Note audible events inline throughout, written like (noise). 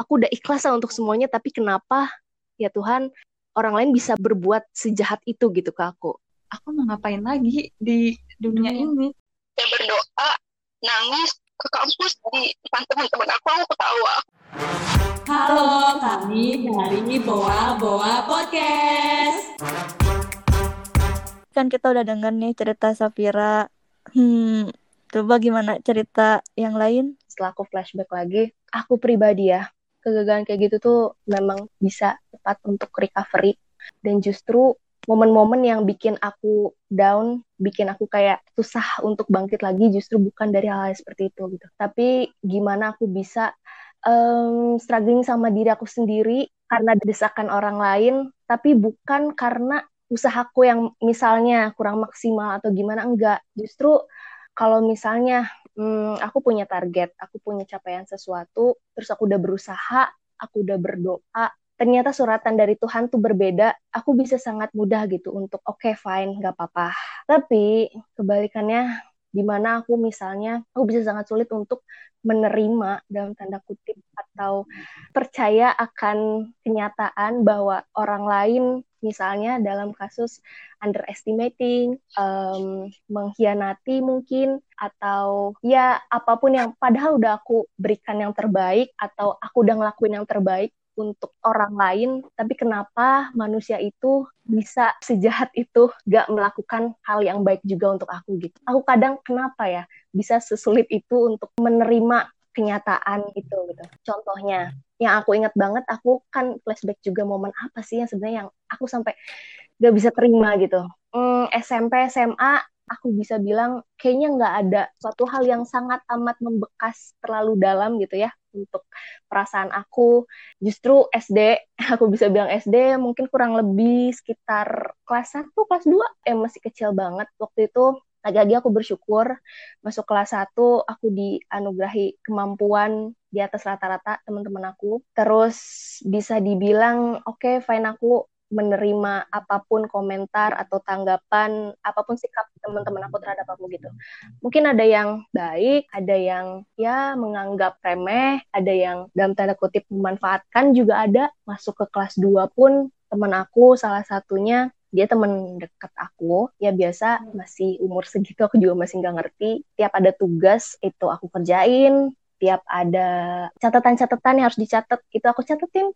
aku udah ikhlas lah untuk semuanya tapi kenapa ya Tuhan orang lain bisa berbuat sejahat itu gitu ke aku aku mau ngapain lagi di dunia hmm. ini saya berdoa nangis ke kampus di depan teman-teman aku aku ketawa Halo, kami dari Boa Boa Podcast. Kan kita udah denger nih cerita Safira. Hmm, coba gimana cerita yang lain? Setelah aku flashback lagi, aku pribadi ya, kegagalan kayak gitu tuh memang bisa tepat untuk recovery. Dan justru momen-momen yang bikin aku down, bikin aku kayak susah untuk bangkit lagi justru bukan dari hal-hal seperti itu gitu. Tapi gimana aku bisa um, struggling sama diri aku sendiri karena desakan orang lain, tapi bukan karena usahaku yang misalnya kurang maksimal atau gimana enggak. Justru kalau misalnya um, aku punya target, aku punya capaian sesuatu, terus aku udah berusaha, aku udah berdoa, ternyata suratan dari Tuhan tuh berbeda, aku bisa sangat mudah gitu untuk oke okay, fine, nggak apa-apa. Tapi kebalikannya di mana aku misalnya aku bisa sangat sulit untuk menerima dalam tanda kutip atau percaya akan kenyataan bahwa orang lain misalnya dalam kasus underestimating, um, mengkhianati mungkin atau ya apa pun yang padahal udah aku berikan yang terbaik atau aku udah ngelakuin yang terbaik untuk orang lain, tapi kenapa manusia itu bisa sejahat itu gak melakukan hal yang baik juga untuk aku gitu. Aku kadang kenapa ya bisa sesulit itu untuk menerima kenyataan itu gitu. Contohnya, yang aku ingat banget, aku kan flashback juga momen apa sih yang sebenarnya yang aku sampai gak bisa terima gitu. Hmm, SMP, SMA, aku bisa bilang kayaknya nggak ada suatu hal yang sangat amat membekas terlalu dalam gitu ya untuk perasaan aku. Justru SD, (laughs) aku bisa bilang SD mungkin kurang lebih sekitar kelas 1, kelas 2, eh masih kecil banget. Waktu itu lagi-lagi aku bersyukur masuk kelas 1 aku dianugerahi kemampuan di atas rata-rata teman-teman aku. Terus bisa dibilang oke okay, fine aku menerima apa pun komentar atau tanggapan apa pun sikap teman-teman aku terhadap aku gitu. Mungkin ada yang baik, ada yang ya menganggap remeh, ada yang dalam tanda kutip memanfaatkan juga ada. Masuk ke kelas 2 pun teman aku salah satunya dia temen deket aku ya biasa masih umur segitu aku juga masih nggak ngerti. Tiap ada tugas itu aku kerjain. Tiap ada catatan-catatan yang harus dicatat itu aku catetin.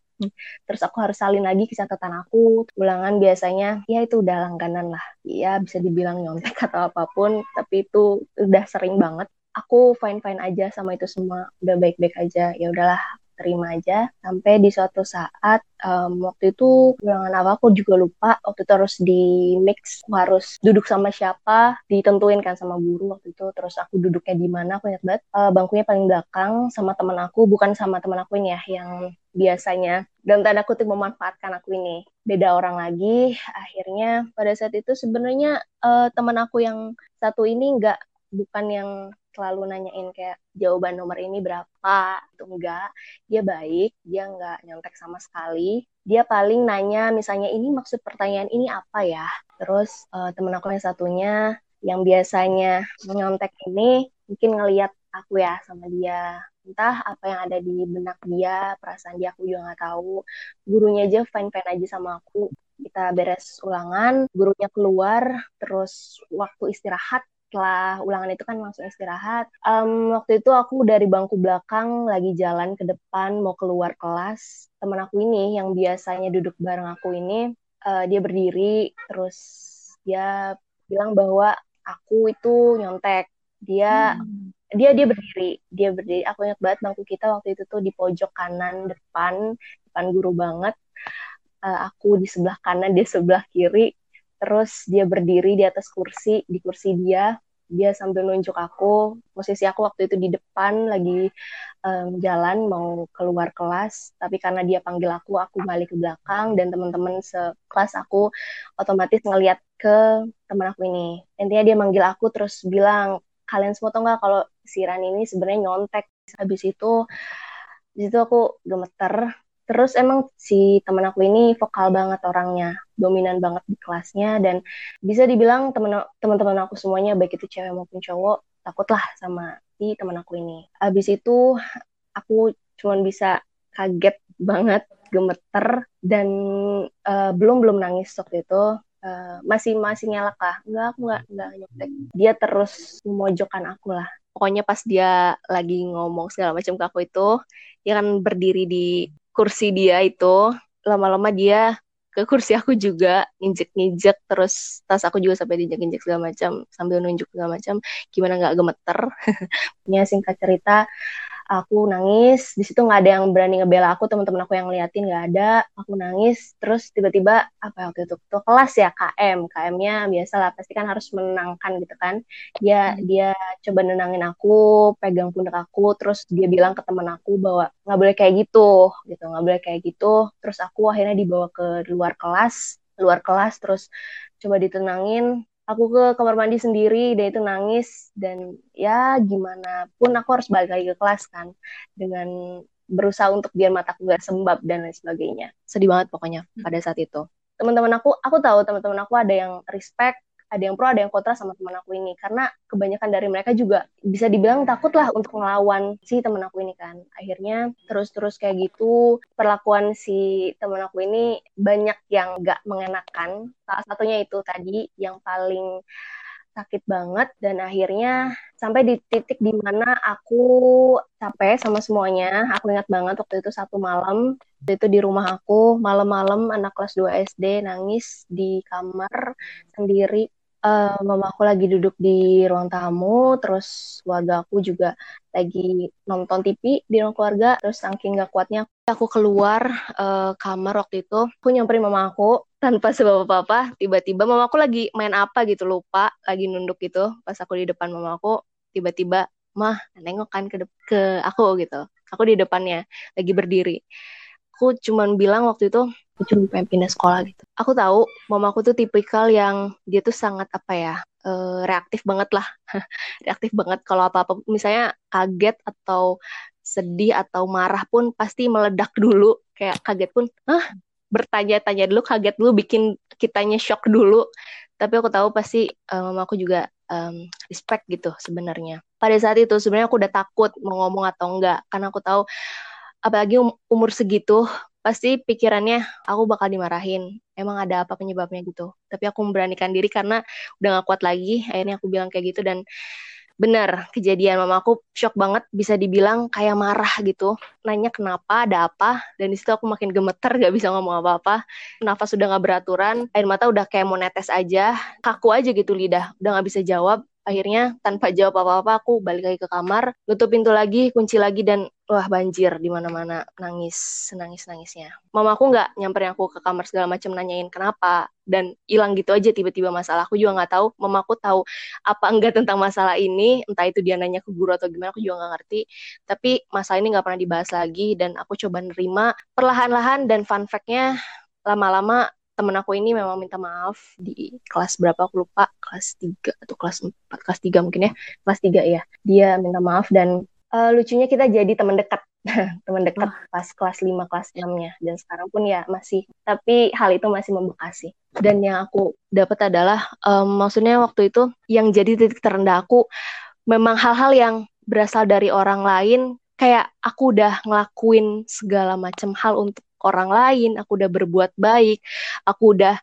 Terus aku harus salin lagi ke catatan aku. Ulangan biasanya ya itu udah langganan lah. Ya bisa dibilang nyontek atau apa pun tapi itu udah sering banget. Aku fine fine aja sama itu semua. Udah baik baik aja. Ya udahlah terima aja. Sampai di suatu saat um, waktu itu ulangan apa aku juga lupa waktu itu harus di mix harus duduk sama siapa ditentuin kan sama guru waktu itu terus aku duduknya di mana aku ingat banget. Uh, bangkunya paling belakang sama teman aku bukan sama teman aku ini ya yang biasanya. Dalam tanda kutip memanfaatkan aku ini. Beda orang lagi akhirnya pada saat itu sebenarnya uh, teman aku yang satu ini nggak bukan yang selalu nanyain kayak jawaban nomor ini berapa? Itu enggak dia baik dia enggak nyontek sama sekali. Dia paling nanya misalnya ini maksud pertanyaan ini apa ya? Terus uh, temen aku yang satunya yang biasanya nyontek ini mungkin ngeliat aku ya sama dia. Entah apa yang ada di benak dia perasaan dia aku juga nggak tahu. Gurunya aja fine fine aja sama aku. Kita beres ulangan gurunya keluar terus waktu istirahat setelah ulangan itu kan langsung istirahat. Um, waktu itu aku dari bangku belakang lagi jalan ke depan mau keluar kelas. Teman aku ini yang biasanya duduk bareng aku ini, uh, dia berdiri terus dia bilang bahwa aku itu nyontek. Dia hmm. dia dia berdiri, dia berdiri. Aku ingat banget bangku kita waktu itu tuh di pojok kanan depan, depan guru banget. Uh, aku di sebelah kanan, dia sebelah kiri terus dia berdiri di atas kursi di kursi dia. Dia sambil nunjuk aku. Posisi aku waktu itu di depan lagi um, jalan mau keluar kelas. Tapi karena dia panggil aku aku balik ke belakang. Dan teman-teman sekelas aku otomatis ngeliat ke teman aku ini. Intinya dia manggil aku terus bilang kalian semua tau nggak kalau si Ran ini sebenarnya nyontek? Habis itu di situ aku gemeter. Terus emang si temen aku ini vokal banget orangnya, dominan banget di kelasnya. Dan bisa dibilang teman-teman aku semuanya baik itu cewek maupun cowok takutlah sama si temen aku ini. Abis itu aku cuman bisa kaget banget gemeter dan uh, belum belum nangis waktu itu. Uh, masih masih ngelak lah. Enggak aku enggak enggak nyontek. Dia terus memojokkan aku lah. Pokoknya pas dia lagi ngomong segala macam ke aku itu dia kan berdiri di kursi dia itu. Lama-lama dia ke kursi aku juga injek-injek terus tas aku juga sampai diinjek-injek segala macam sambil nunjuk segala macam gimana nggak gemeter. (laughs) Ya singkat cerita aku nangis. Di situ nggak ada yang berani ngebela aku teman-teman aku yang ngeliatin nggak ada. Aku nangis terus tiba-tiba apa ya waktu itu? Tuh kelas ya KM KM-nya biasa lah pasti kan harus menenangkan gitu kan. Dia hmm. dia coba nenangin aku pegang pundak aku terus dia bilang ke teman aku bahwa nggak boleh kayak gitu gitu. Nggak boleh kayak gitu. Terus aku akhirnya dibawa ke luar kelas luar kelas terus coba ditenangin aku ke kamar mandi sendiri dan itu nangis dan ya gimana pun aku harus balik lagi ke kelas kan dengan berusaha untuk biar mataku gak sembab dan lain sebagainya sedih banget pokoknya hmm. pada saat itu teman-teman aku aku tahu teman-teman aku ada yang respect ada yang pro ada yang kontra sama teman aku ini. Karena kebanyakan dari mereka juga bisa dibilang takut lah untuk ngelawan si teman aku ini kan. Akhirnya terus-terus kayak gitu perlakuan si teman aku ini banyak yang gak mengenakan. Salah satunya itu tadi yang paling sakit banget. Dan akhirnya sampai di titik di mana aku capek sama semuanya. Aku ingat banget waktu itu satu malam itu di rumah aku malam-malam anak kelas 2 SD nangis di kamar sendiri uh, mama aku lagi duduk di ruang tamu, terus keluarga aku juga lagi nonton TV di ruang keluarga, terus saking gak kuatnya aku keluar uh, kamar waktu itu, aku nyamperin mama aku tanpa sebab apa-apa, tiba-tiba mama aku lagi main apa gitu lupa, lagi nunduk gitu, pas aku di depan mama aku, tiba-tiba mah nengok kan ke ke aku gitu, aku di depannya lagi berdiri. Aku cuman bilang waktu itu aku cuma pengen pindah sekolah gitu. Aku tahu mama aku tuh tipikal yang dia tuh sangat apa ya uh, reaktif banget lah, (laughs) reaktif banget. Kalau apa-apa misalnya kaget atau sedih atau marah pun pasti meledak dulu. Kayak kaget pun ah bertanya-tanya dulu kaget dulu bikin kitanya shock dulu. Tapi aku tahu pasti uh, mama aku juga um, respect gitu sebenarnya. Pada saat itu sebenarnya aku udah takut mau ngomong atau enggak. Karena aku tahu apalagi um, umur segitu pasti pikirannya aku bakal dimarahin. Emang ada apa penyebabnya gitu. Tapi aku memberanikan diri karena udah gak kuat lagi. Akhirnya aku bilang kayak gitu dan benar kejadian mama aku shock banget. Bisa dibilang kayak marah gitu. Nanya kenapa ada apa? Dan di situ aku makin gemeter gak bisa ngomong apa-apa. Nafas sudah gak beraturan air mata udah kayak mau netes aja. Kaku aja gitu lidah udah gak bisa jawab akhirnya tanpa jawab apa-apa aku balik lagi ke kamar tutup pintu lagi kunci lagi dan wah banjir di mana-mana. Nangis nangis nangisnya. Mama aku nggak nyamperin aku ke kamar segala macam nanyain kenapa dan hilang gitu aja tiba-tiba masalah. Aku juga nggak tahu mama aku tahu apa enggak tentang masalah ini. Entah itu dia nanya ke guru atau gimana aku juga nggak ngerti. Tapi masalah ini nggak pernah dibahas lagi dan aku coba nerima perlahan-lahan dan fun fact-nya lama-lama temen aku ini memang minta maaf di kelas berapa aku lupa kelas 3 atau kelas 4 kelas 3 mungkin ya. Kelas 3 ya dia minta maaf dan uh, lucunya kita jadi teman dekat. (laughs) Teman dekat oh. pas kelas 5 kelas 6 nya dan sekarang pun ya masih tapi hal itu masih membekas sih dan yang aku dapat adalah um, maksudnya waktu itu yang jadi titik terendah aku memang hal-hal yang berasal dari orang lain kayak aku udah ngelakuin segala macam hal untuk orang lain, aku udah berbuat baik, aku udah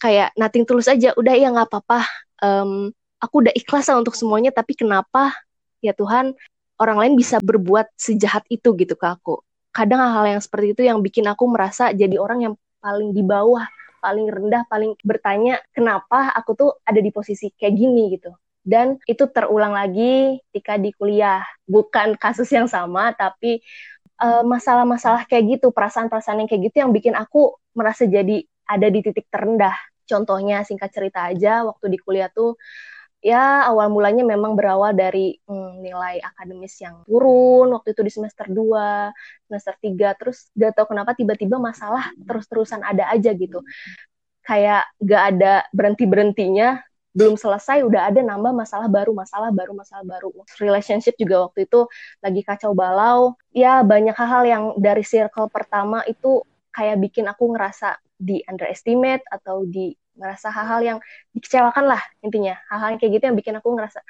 kayak nating tulus aja, udah ya nggak apa-apa, um, aku udah ikhlas lah untuk semuanya, tapi kenapa ya Tuhan orang lain bisa berbuat sejahat itu gitu ke aku. Kadang hal-hal yang seperti itu yang bikin aku merasa jadi orang yang paling di bawah, paling rendah, paling bertanya kenapa aku tuh ada di posisi kayak gini gitu. Dan itu terulang lagi ketika di kuliah. Bukan kasus yang sama, tapi eh, masalah-masalah kayak gitu, perasaan-perasaan yang kayak gitu yang bikin aku merasa jadi ada di titik terendah. Contohnya singkat cerita aja, waktu di kuliah tuh ya awal mulanya memang berawal dari hmm, nilai akademis yang turun waktu itu di semester 2, semester 3 terus gak tau kenapa tiba-tiba masalah terus-terusan ada aja gitu. Kayak gak ada berhenti-berhentinya belum selesai udah ada nambah masalah baru masalah baru masalah baru. Relationship juga waktu itu lagi kacau balau. Ya banyak hal-hal yang dari circle pertama itu kayak bikin aku ngerasa di underestimate atau di ngerasa hal-hal yang dikecewakan lah intinya. Hal-hal kayak gitu yang bikin aku ngerasa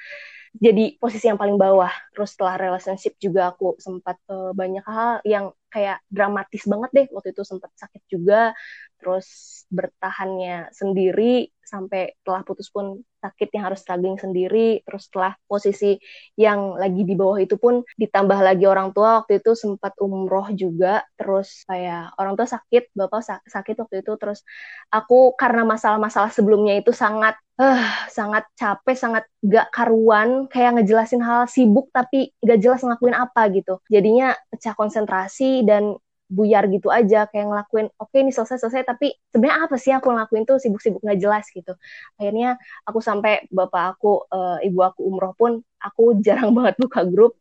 jadi posisi yang paling bawah. Terus setelah relationship juga aku sempat uh, banyak hal yang kayak dramatis banget deh. Waktu itu sempat sakit juga terus bertahannya sendiri sampai telah putus pun sakit yang harus struggling sendiri. Terus setelah posisi yang lagi di bawah itu pun ditambah lagi orang tua waktu itu sempat umroh juga. Terus kayak orang tua sakit bapak sakit waktu itu. Terus aku karena masalah-masalah sebelumnya itu sangat uh, sangat capek sangat gak karuan kayak ngejelasin hal sibuk tapi gak jelas ngelakuin apa gitu. Jadinya pecah konsentrasi dan buyar gitu aja kayak ngelakuin oke okay, ini selesai selesai. Tapi sebenarnya apa sih aku ngelakuin tuh sibuk-sibuk nggak jelas gitu. Akhirnya aku sampai bapak aku uh, ibu aku umroh pun aku (laughs) jarang banget buka grup.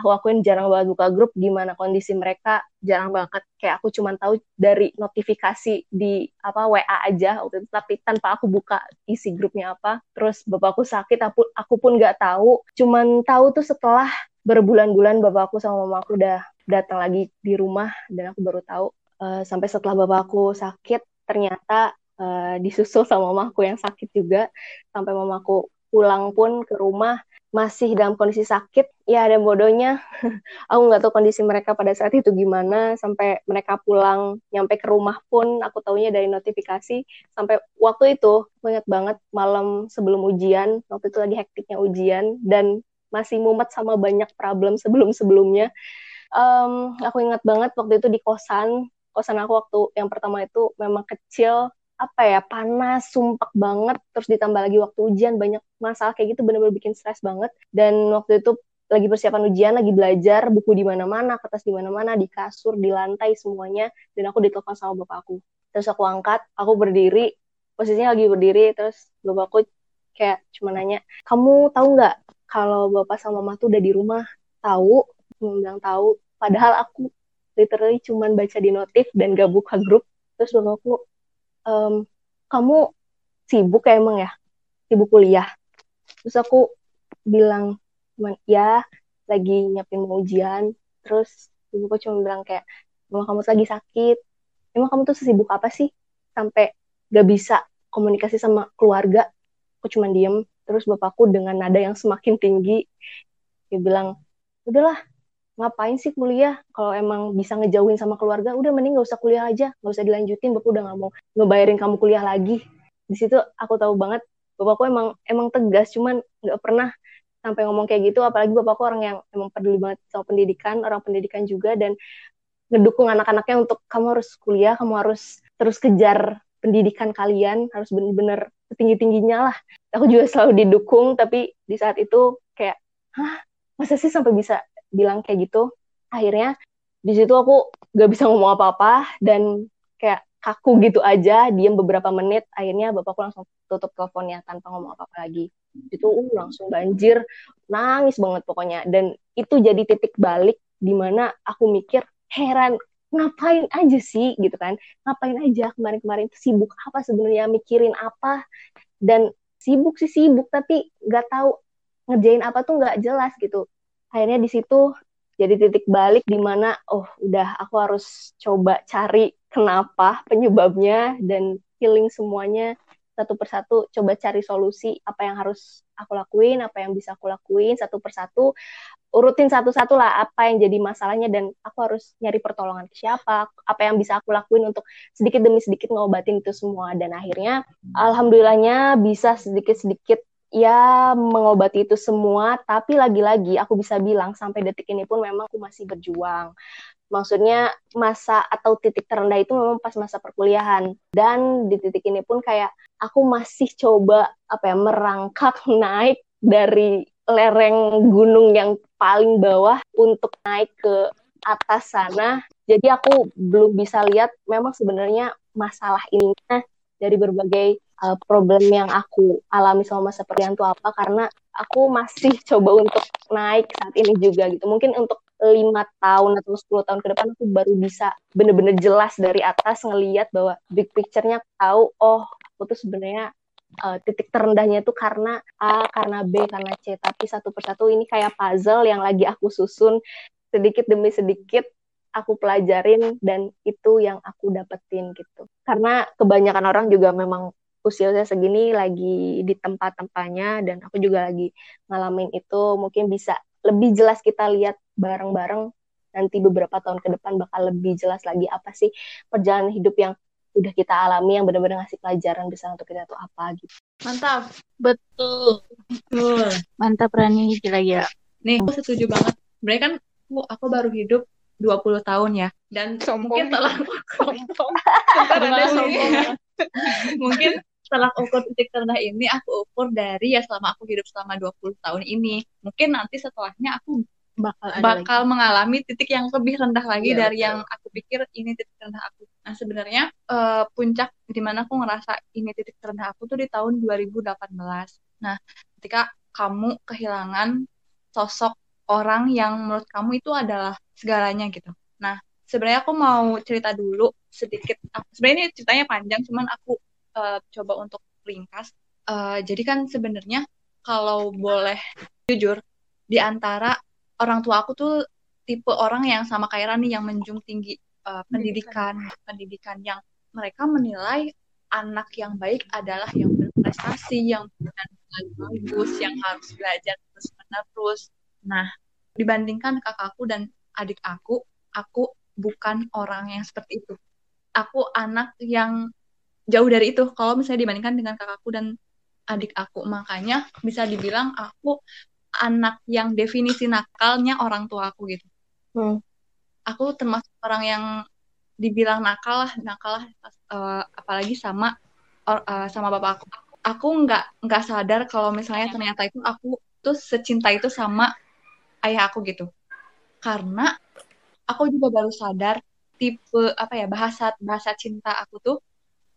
Aku akuin jarang banget buka grup gimana kondisi mereka jarang banget. Kayak aku cuma tahu dari notifikasi di apa WA aja waktu tapi tanpa aku buka isi grupnya apa. Terus bapakku sakit aku aku pun nggak tahu. Cuman tahu tuh setelah berbulan-bulan bapakku sama mamaku udah datang lagi di rumah dan aku baru tahu uh, sampai setelah bapakku sakit ternyata uh, disusul sama mamaku yang sakit juga. Sampai mamaku pulang pun ke rumah masih dalam kondisi sakit ya ada bodohnya. (laughs) Aku nggak tahu kondisi mereka pada saat itu gimana. Sampai mereka pulang nyampe ke rumah pun aku taunya dari notifikasi. Sampai waktu itu aku ingat banget malam sebelum ujian waktu itu lagi hektiknya ujian dan masih mumet sama banyak problem sebelum sebelumnya um, aku ingat banget waktu itu di kosan kosan aku waktu yang pertama itu memang kecil apa ya panas sumpek banget terus ditambah lagi waktu ujian banyak masalah kayak gitu bener-bener bikin stres banget. Dan waktu itu lagi persiapan ujian lagi belajar buku di mana-mana kertas di mana-mana di kasur di lantai semuanya. Dan aku ditelepon sama bapak aku. Terus aku angkat aku berdiri posisinya lagi berdiri terus bapakku kayak cuma nanya kamu tahu nggak kalau bapak sama mama tuh udah di rumah? Tahu bilang tahu. Padahal aku literally cuman baca di notif dan gak buka grup. Terus aku ehm, kamu sibuk ya emang ya? Sibuk kuliah? Terus aku bilang cuman ya lagi nyiapin mau ujian. Terus ibuku cuma bilang kayak emang kamu lagi sakit? Emang kamu tuh sibuk apa sih? Sampai gak bisa komunikasi sama keluarga? Aku cuma diem. Terus bapakku dengan nada yang semakin tinggi dia bilang udahlah ngapain sih kuliah? Kalau emang bisa ngejauhin sama keluarga udah mending gak usah kuliah aja gak usah dilanjutin bapak udah gak mau ngebayarin kamu kuliah lagi. Di situ aku tahu banget bapakku emang emang tegas cuman nggak pernah sampai ngomong kayak gitu apalagi bapakku orang yang emang peduli banget sama pendidikan orang pendidikan juga dan ngedukung anak-anaknya untuk kamu harus kuliah kamu harus terus kejar pendidikan kalian harus bener-bener tinggi tingginya lah. Aku juga selalu didukung tapi di saat itu kayak hah? Masa sih sampai bisa bilang kayak gitu. Akhirnya di situ aku gak bisa ngomong apa-apa dan kayak kaku gitu aja diam beberapa menit. Akhirnya bapakku langsung tutup teleponnya tanpa ngomong apa-apa lagi. Itu uh, langsung banjir nangis banget pokoknya. Dan itu jadi titik balik di mana aku mikir heran ngapain aja sih? gitu kan. Ngapain aja kemarin-kemarin? Sibuk apa sebenarnya? Mikirin apa? Dan sibuk sih sibuk tapi nggak tahu ngerjain apa tuh nggak jelas gitu akhirnya di situ jadi titik balik di mana oh udah aku harus coba cari kenapa penyebabnya dan healing semuanya satu persatu coba cari solusi apa yang harus aku lakuin apa yang bisa aku lakuin satu persatu urutin satu-satu lah apa yang jadi masalahnya dan aku harus nyari pertolongan ke siapa apa yang bisa aku lakuin untuk sedikit demi sedikit ngobatin itu semua. Dan akhirnya alhamdulillahnya bisa sedikit-sedikit ya mengobati itu semua tapi lagi-lagi aku bisa bilang sampai detik ini pun memang aku masih berjuang. Maksudnya masa atau titik terendah itu memang pas masa perkuliahan. Dan di titik ini pun kayak aku masih coba apa ya merangkak (laughs) naik dari lereng gunung yang paling bawah untuk naik ke atas sana. Jadi aku belum bisa lihat memang sebenarnya masalah ini dari berbagai uh, problem yang aku alami selama masa perkuliahan itu apa karena aku masih (laughs) coba untuk naik saat ini juga gitu mungkin untuk lima tahun atau 10 tahun ke depan aku baru bisa bener-bener jelas dari atas ngeliat bahwa big picture-nya tahu oh aku tuh sebenarnya uh, titik terendahnya itu karena A, karena B, karena C. Tapi satu persatu ini kayak puzzle yang lagi aku susun sedikit demi sedikit aku pelajarin dan itu yang aku dapetin gitu. Karena kebanyakan orang juga memang usia-usia segini lagi di tempat-tempatnya dan aku juga lagi ngalamin itu mungkin bisa lebih jelas kita lihat bareng-bareng nanti beberapa tahun ke depan bakal lebih jelas lagi apa sih perjalanan hidup yang udah kita alami yang benar-benar ngasih pelajaran bisa untuk kita tuh apa gitu. Mantap. Betul. Betul. Mantap Rani gila-gila. Nih, aku setuju banget. Sebenarnya kan aku, aku baru hidup 20 tahun ya. Dan mungkin telah (laughs) sombong. Bentar, ada sombong. mungkin setelah ukur titik terendah ini aku ukur dari ya selama aku hidup selama 20 tahun ini. Mungkin nanti setelahnya aku Bakal ada bakal mengalami titik yang lebih rendah lagi Iya, dari betul. yang aku pikir ini titik terendah aku. Nah, sebenarnya eh, puncak di mana aku ngerasa ini titik terendah aku tuh di tahun 2018. Nah, ketika kamu kehilangan sosok orang yang menurut kamu itu adalah segalanya gitu. Nah, sebenarnya aku mau cerita dulu sedikit. Sebenarnya ini ceritanya panjang, cuman aku eh, coba untuk ringkas. Eh, jadi kan sebenarnya kalau boleh jujur, di antara orang tua aku tuh tipe orang yang sama kayak Rani yang menjunjung tinggi uh, pendidikan, pendidikan yang mereka menilai anak yang baik adalah yang berprestasi, yang bagus, yang harus belajar terus menerus. Nah, dibandingkan kakakku dan adik aku, aku bukan orang yang seperti itu. Aku anak yang jauh dari itu. Kalau misalnya dibandingkan dengan kakakku dan adik aku, makanya bisa dibilang aku anak yang definisi nakalnya orang tua aku gitu. Hmm. Aku termasuk orang yang dibilang nakal lah, nakal lah, eh, apalagi sama or- eh, sama bapak aku. Aku nggak nggak sadar kalau misalnya ternyata itu aku tuh secinta itu sama ayah aku gitu. Karena aku juga baru sadar tipe apa ya bahasa bahasa cinta aku tuh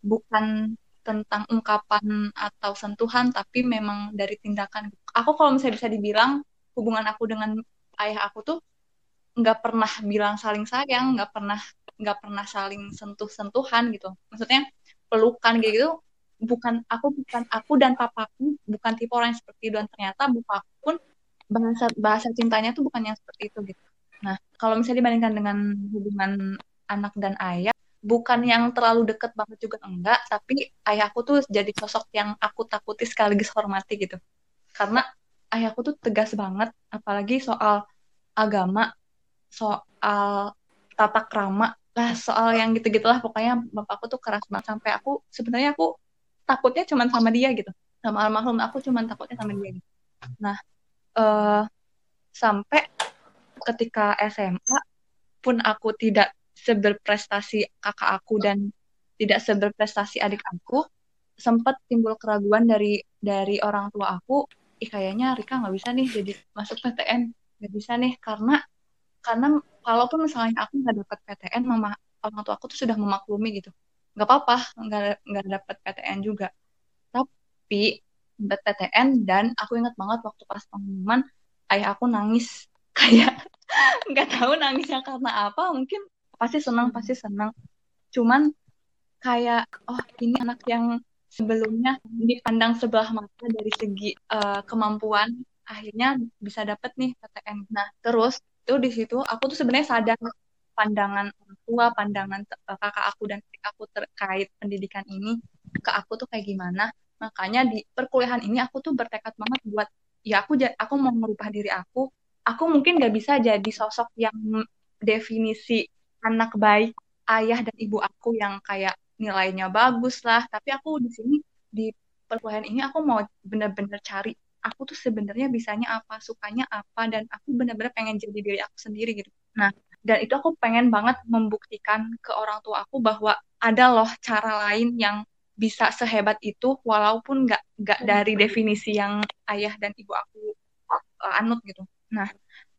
bukan tentang ungkapan atau sentuhan tapi memang dari tindakan. Aku kalau misalnya bisa dibilang hubungan aku dengan ayah aku tuh nggak pernah bilang saling sayang nggak pernah nggak pernah saling sentuh sentuhan gitu. Maksudnya pelukan kayak gitu bukan aku bukan aku dan papaku bukan tipe orang yang seperti itu. Dan ternyata bapakku pun bahasa bahasa cintanya tuh bukan yang seperti itu gitu. Nah kalau misalnya dibandingkan dengan hubungan anak dan ayah bukan yang terlalu deket banget juga enggak. Tapi ayahku tuh jadi sosok yang aku takuti sekaligus hormati gitu. Karena ayahku tuh tegas banget apalagi soal agama soal tata krama lah soal yang gitu-gitulah. Pokoknya bapakku tuh keras banget. Sampai aku sebenarnya aku takutnya cuman sama dia gitu. Sama almarhum aku cuman takutnya sama dia gitu. Nah eh sampai ketika SMA pun aku tidak seberprestasi kakak aku dan tidak seberprestasi adik aku sempat timbul keraguan dari dari orang tua aku ih kayaknya Rika nggak bisa nih jadi masuk PTN nggak bisa nih karena karena kalaupun misalnya aku nggak dapat PTN mama orang tua aku tuh sudah memaklumi gitu. Nggak apa-apa nggak nggak dapat PTN juga. Tapi dapat PTN dan aku ingat banget waktu pas pengumuman ayah aku nangis. (laughs) Kayak nggak tahu nangisnya karena apa mungkin pasti senang pasti senang. Cuman kayak oh ini anak yang sebelumnya dipandang sebelah mata dari segi eh, kemampuan akhirnya bisa dapet nih PTN nah terus itu di situ aku tuh sebenarnya sadar pandangan orang tua pandangan eh, kakak aku dan adik aku terkait pendidikan ini ke aku tuh kayak gimana. Makanya di perkuliahan ini aku tuh bertekad banget buat ya aku aku mau merubah diri aku. Aku mungkin gak bisa jadi sosok yang definisi anak baik ayah dan ibu aku yang kayak nilainya bagus lah. Tapi aku di sini di perkuliahan ini aku mau bener-bener cari aku tuh sebenarnya bisanya apa sukanya apa dan aku bener-bener pengen jadi diri aku sendiri gitu. Nah dan itu aku pengen banget membuktikan ke orang tua aku bahwa ada loh cara lain yang bisa sehebat itu walaupun nggak nggak dari definisi yang ayah dan ibu aku uh, anut gitu. Nah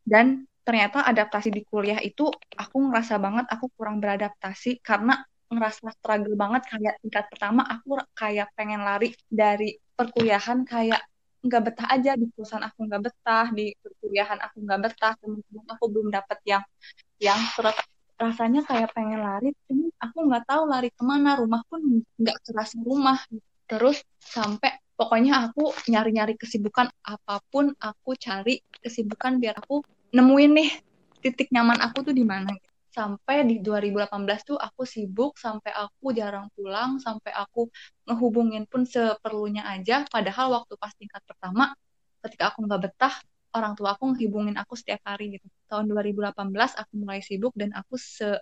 dan ternyata adaptasi di kuliah itu aku ngerasa banget aku kurang beradaptasi karena ngerasa struggle banget. Kayak tingkat pertama aku kayak pengen lari dari perkuliahan kayak nggak betah aja di perusahaan aku nggak betah di perkuliahan aku nggak betah teman-teman aku belum dapet yang yang terus rasanya kayak pengen lari cuma aku nggak tahu lari ke mana rumah pun nggak kerasa rumah. Terus sampai pokoknya aku nyari-nyari kesibukan apa pun aku cari kesibukan biar aku nemuin nih titik nyaman aku tuh di mana. Sampai di 2018 tuh aku sibuk sampai aku jarang pulang sampai aku ngehubungin pun seperlunya aja. Padahal waktu pas tingkat pertama ketika aku nggak betah orang tua aku ngehubungin aku setiap hari gitu. Tahun 2018 aku mulai sibuk dan aku se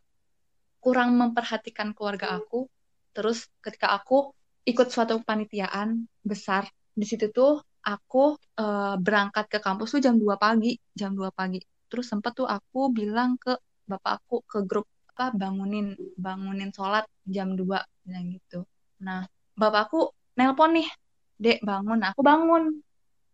kurang memperhatikan keluarga aku. Terus ketika aku ikut suatu panitiaan besar di situ tuh aku uh, berangkat ke kampus tuh jam 2 pagi jam 2 pagi. Terus sempat tuh aku bilang ke bapak aku ke grup apa bangunin bangunin sholat jam 2 bilang gitu. Nah bapakku nelpon nih dek bangun. Aku bangun.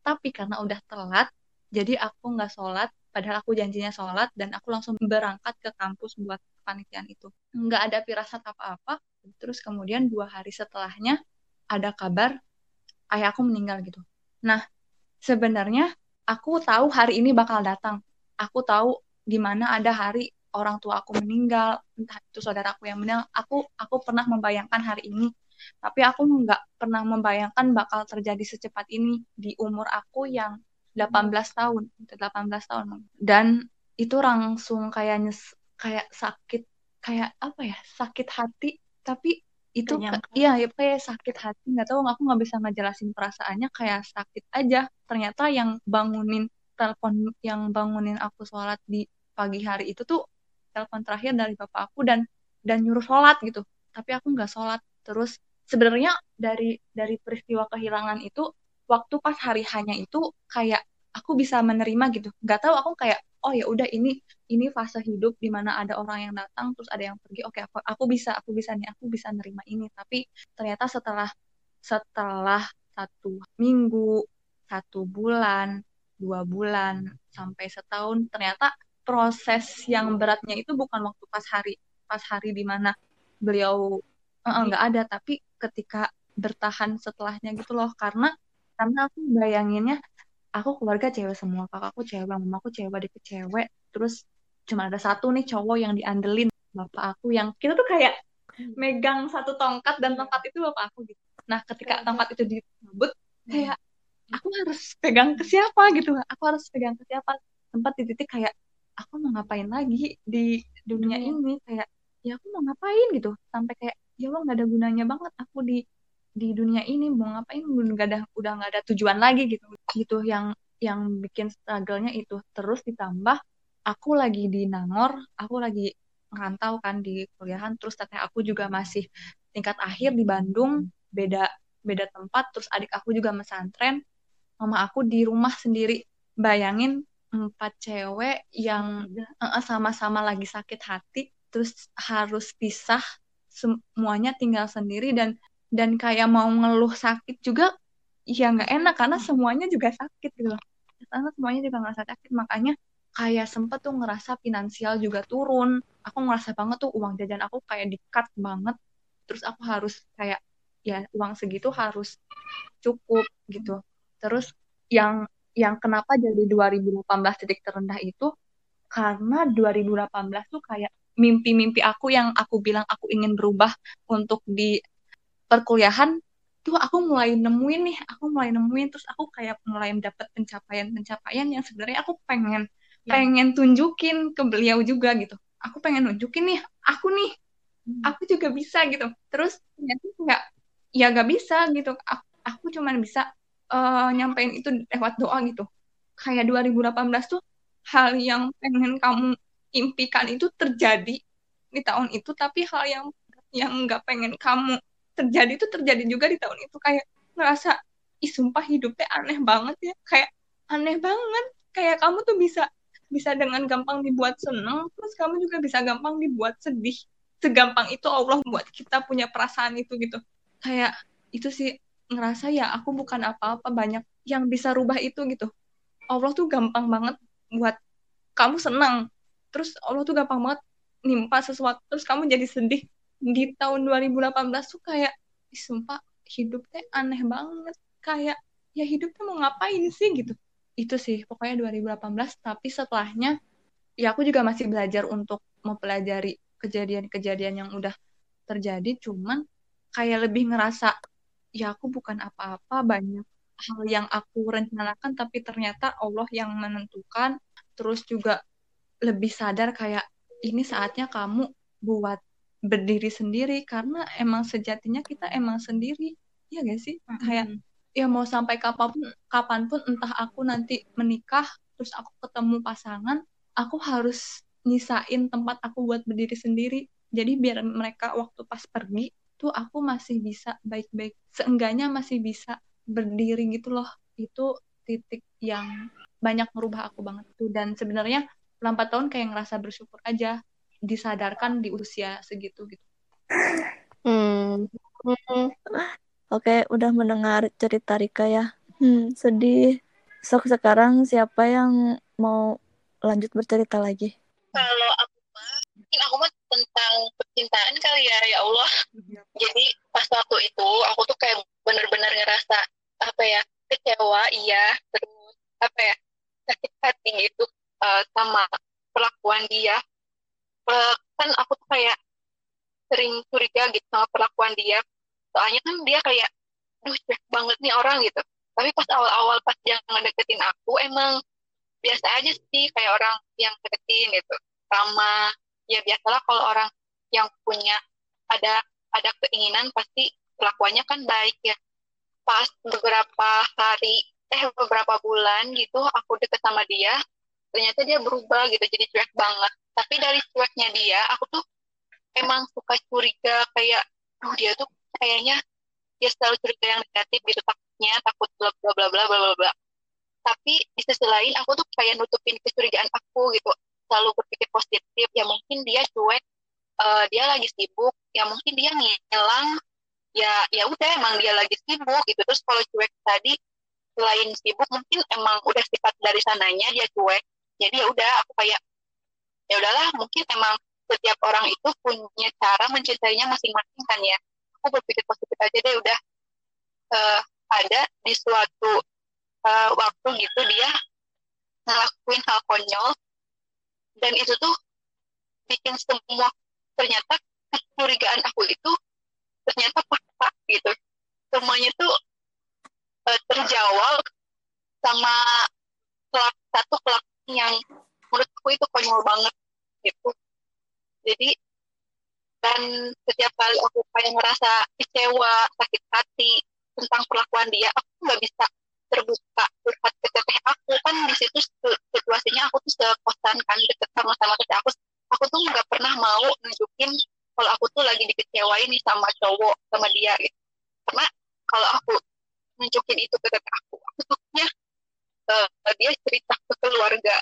Tapi karena udah telat jadi aku nggak sholat padahal aku janjinya sholat dan aku langsung berangkat ke kampus buat panitian itu. Nggak ada firasat apa-apa. Terus kemudian dua hari setelahnya ada kabar ayah aku meninggal gitu nah sebenarnya aku tahu hari ini bakal datang. Aku tahu di mana ada hari orang tua aku meninggal entah itu saudaraku yang meninggal. Aku aku pernah membayangkan hari ini. Tapi aku nggak pernah membayangkan bakal terjadi secepat ini di umur aku yang 18 tahun 18 tahun. Dan itu langsung kayak nyes kayak sakit kayak apa ya sakit hati. Tapi itu iya ya kayak sakit hati nggak tahu aku nggak bisa ngejelasin perasaannya kayak sakit aja. Ternyata yang bangunin telepon yang bangunin aku sholat di pagi hari itu tuh telepon terakhir dari bapak aku dan dan nyuruh sholat gitu. Tapi aku nggak sholat. Terus sebenarnya dari dari peristiwa kehilangan itu waktu pas hari hanya itu kayak aku bisa menerima gitu. Nggak tahu aku kayak oh ya udah ini ini fase hidup di mana ada orang yang datang terus ada yang pergi. Oke aku aku bisa aku bisa nih aku bisa nerima ini. Tapi ternyata setelah setelah satu minggu satu bulan dua bulan sampai setahun ternyata proses yang beratnya itu bukan waktu pas hari pas hari di mana beliau nggak uh, ada tapi ketika bertahan setelahnya gitu loh. Karena karena aku bayanginnya aku keluarga cewek semua kakakku cewek mamaku cewek adikku cewek. Terus cuma ada satu nih cowok yang diandelin bapak aku yang kita tuh kayak megang satu tongkat dan tongkat itu bapak aku gitu. Nah ketika tongkat itu dicabut kayak aku harus pegang ke siapa gitu? Aku harus pegang ke siapa? Tempat di titik kayak aku mau ngapain lagi di dunia ini? Kayak ya aku mau ngapain? gitu. Sampai kayak ya Allah nggak ada gunanya banget aku di di dunia ini mau ngapain nggak ada udah nggak ada tujuan lagi gitu. Gitu yang yang bikin struggle-nya itu. Terus ditambah aku lagi di Nangor aku lagi ngerantau kan di kuliahan terus teteh aku juga masih tingkat akhir di Bandung beda beda tempat terus adik aku juga mesantren mama aku di rumah sendiri. Bayangin empat cewek yang sama-sama lagi sakit hati terus harus pisah semuanya tinggal sendiri dan dan kayak mau ngeluh sakit juga ya nggak enak karena semuanya juga sakit gitu karena semuanya juga ngerasa sakit makanya kayak sempet tuh ngerasa finansial juga turun. Aku ngerasa banget tuh uang jajan aku kayak di banget. Terus aku harus kayak ya uang segitu harus cukup gitu. Terus yang yang kenapa jadi 2018 titik terendah itu? Karena 2018 tuh kayak mimpi-mimpi aku yang aku bilang aku ingin berubah untuk di perkuliahan tuh aku mulai nemuin nih aku mulai nemuin. Terus aku kayak mulai dapet pencapaian-pencapaian yang sebenarnya aku pengen ya. pengen tunjukin ke beliau juga gitu. Aku pengen nunjukin nih aku nih hmm. aku juga bisa gitu. Terus ternyata nggak ya nggak bisa gitu. Aku, aku cuman bisa uh, nyampein itu lewat doa gitu. Kayak 2018 tuh hal yang pengen kamu impikan itu terjadi di tahun itu tapi hal yang yang nggak pengen kamu terjadi itu terjadi juga di tahun itu kayak ngerasa ih sumpah hidupnya aneh banget ya. Kayak aneh banget. Kayak kamu tuh bisa bisa dengan gampang dibuat seneng terus kamu juga bisa gampang dibuat sedih. Segampang itu Allah buat kita punya perasaan itu gitu. Kayak itu sih ngerasa ya aku bukan apa-apa banyak yang bisa rubah itu gitu. Allah tuh gampang banget buat kamu senang terus Allah tuh gampang banget nimpa sesuatu terus kamu jadi sedih di tahun 2018 tuh kayak sumpah hidupnya aneh banget. Kayak ya hidupnya mau ngapain sih? Gitu. Itu sih pokoknya 2018 tapi setelahnya ya aku juga masih belajar untuk mempelajari kejadian-kejadian yang udah terjadi. Cuman kayak lebih ngerasa ya aku bukan apa-apa banyak hal yang aku rencanakan tapi ternyata Allah yang menentukan. Terus juga lebih sadar kayak ini saatnya kamu buat berdiri sendiri karena emang sejatinya kita emang sendiri. Ya gak sih? Mm -hmm. kayak ya mau sampai kapan pun kapan pun entah aku nanti menikah terus aku ketemu pasangan aku harus nyisain tempat aku buat berdiri sendiri. Jadi biar mereka waktu pas pergi tuh aku masih bisa baik-baik. Seenggaknya masih bisa berdiri gitu loh. Itu titik yang banyak merubah aku banget tuh. Dan sebenarnya selama tahun kayak ngerasa bersyukur aja disadarkan di usia segitu gitu Hmm. Hmm. Oke, udah mendengar cerita Rika ya. Hmm, sedih. Sok sekarang siapa yang mau lanjut bercerita lagi? Kalau aku mah, aku mah tentang percintaan kali ya, ya Allah. Jadi pas waktu itu aku tuh kayak bener-bener ngerasa apa ya kecewa, iya, terus apa ya sakit hati gitu uh, sama perlakuan dia. Uh, kan aku tuh kayak sering curiga gitu sama perlakuan dia. Soalnya kan dia kayak, duh cuek banget nih orang gitu. Tapi pas awal-awal pas dia ngedeketin aku emang biasa aja sih kayak orang yang deketin gitu. Ramah, ya biasalah kalau orang yang punya ada ada keinginan pasti perlakuannya kan baik ya. Pas beberapa hari, eh beberapa bulan gitu aku deket sama dia, ternyata dia berubah gitu jadi cuek banget. Tapi dari cueknya dia, aku tuh emang suka curiga kayak oh dia tuh kayaknya dia selalu curiga yang negatif gitu takutnya takut bla bla bla bla bla bla tapi di sisi lain aku tuh kayak nutupin kecurigaan aku gitu selalu berpikir positif. Ya mungkin dia cuek uh, dia lagi sibuk ya mungkin dia ngilang ya ya udah emang dia lagi sibuk gitu. Terus kalau cuek tadi selain sibuk mungkin emang udah sifat dari sananya dia cuek jadi ya udah aku kayak ya udahlah mungkin emang setiap orang itu punya cara mencintainya masing-masing kan ya. Aku berpikir positif aja deh udah uh, ada di suatu uh, waktu gitu dia ngelakuin hal konyol dan itu tuh bikin semua ternyata kecurigaan aku itu ternyata fakta gitu. Semuanya tuh uh, terjawab sama satu kelakuan yang menurut aku itu konyol banget gitu. Jadi dan setiap kali aku kayak ngerasa kecewa sakit hati tentang perlakuan dia aku nggak bisa terbuka curhat ke teteh aku. Kan di situ situasinya aku tuh sekosan kan deket sama-sama teteh aku. Aku tuh nggak pernah mau nunjukin kalau aku tuh lagi dikecewain nih sama cowok sama dia gitu. Karena kalau aku nunjukin itu ke teteh aku aku takutnya uh, dia cerita ke keluarga.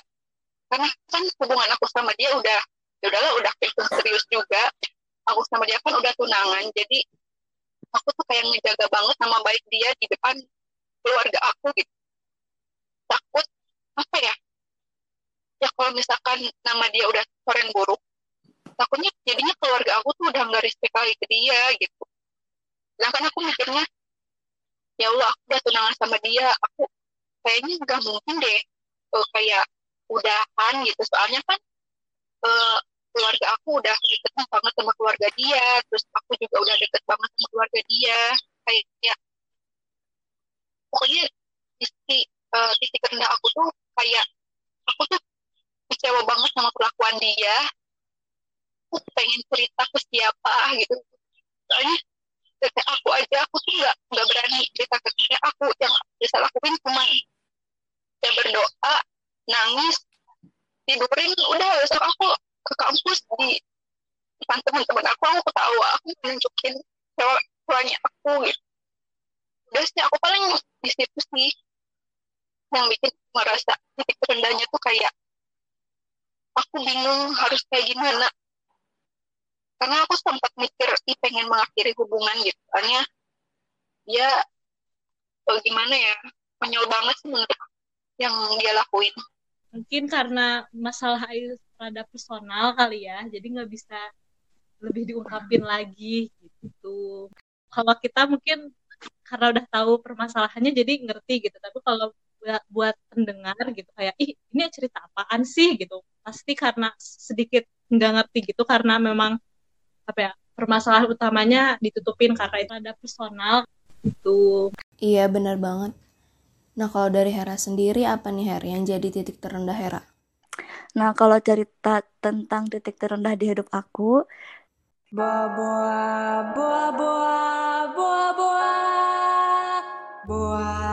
Karena kan hubungan aku sama dia udah ya udahlah udah itu serius juga. Aku sama dia kan udah tunangan jadi aku tuh kayak ngejaga banget nama baik dia di depan keluarga aku gitu. Takut apa ya ya kalau misalkan nama dia udah koren buruk takutnya jadinya keluarga aku tuh udah nggak respect lagi ke dia gitu. Sedangkan aku mikirnya ya Allah aku udah tunangan sama dia aku kayaknya nggak mungkin deh uh, kayak udahan gitu. Soalnya kan uh, keluarga aku udah deket banget sama keluarga dia terus aku juga udah deket banget sama keluarga dia. Kayak ya pokoknya titik uh, titik rendah aku tuh kayak aku tuh kecewa banget sama perlakuan dia. Aku pengen cerita ke siapa gitu. Soalnya aku aja aku tuh nggak nggak berani cerita ke dia. Aku yang bisa lakuin cuma ya berdoa nangis tidurin udah besok aku ke kampus di depan teman-teman aku aku ketawa aku nunjukin cewek ceweknya aku gitu. Udah sih aku paling di situ sih yang bikin merasa titik terendahnya tuh kayak aku bingung harus kayak gimana. Karena aku sempat mikir sih pengen mengakhiri hubungan gitu. Soalnya ya gimana ya konyol banget sih menurut yang dia lakuin. Mungkin karena masalah itu rada personal kali ya jadi nggak bisa lebih diungkapin lagi gitu. Kalau kita mungkin karena udah tahu permasalahannya jadi ngerti gitu. Tapi kalau buat pendengar gitu kayak ih ini cerita apaan sih? gitu. Pasti karena sedikit nggak ngerti gitu karena memang apa ya permasalahan utamanya ditutupin karena itu ada personal itu iya benar banget nah kalau dari Hera sendiri apa nih Hera yang jadi titik terendah Hera? Nah, kalau cerita tentang titik terendah di hidup aku, Boa boa boa boa boa. Boa. buat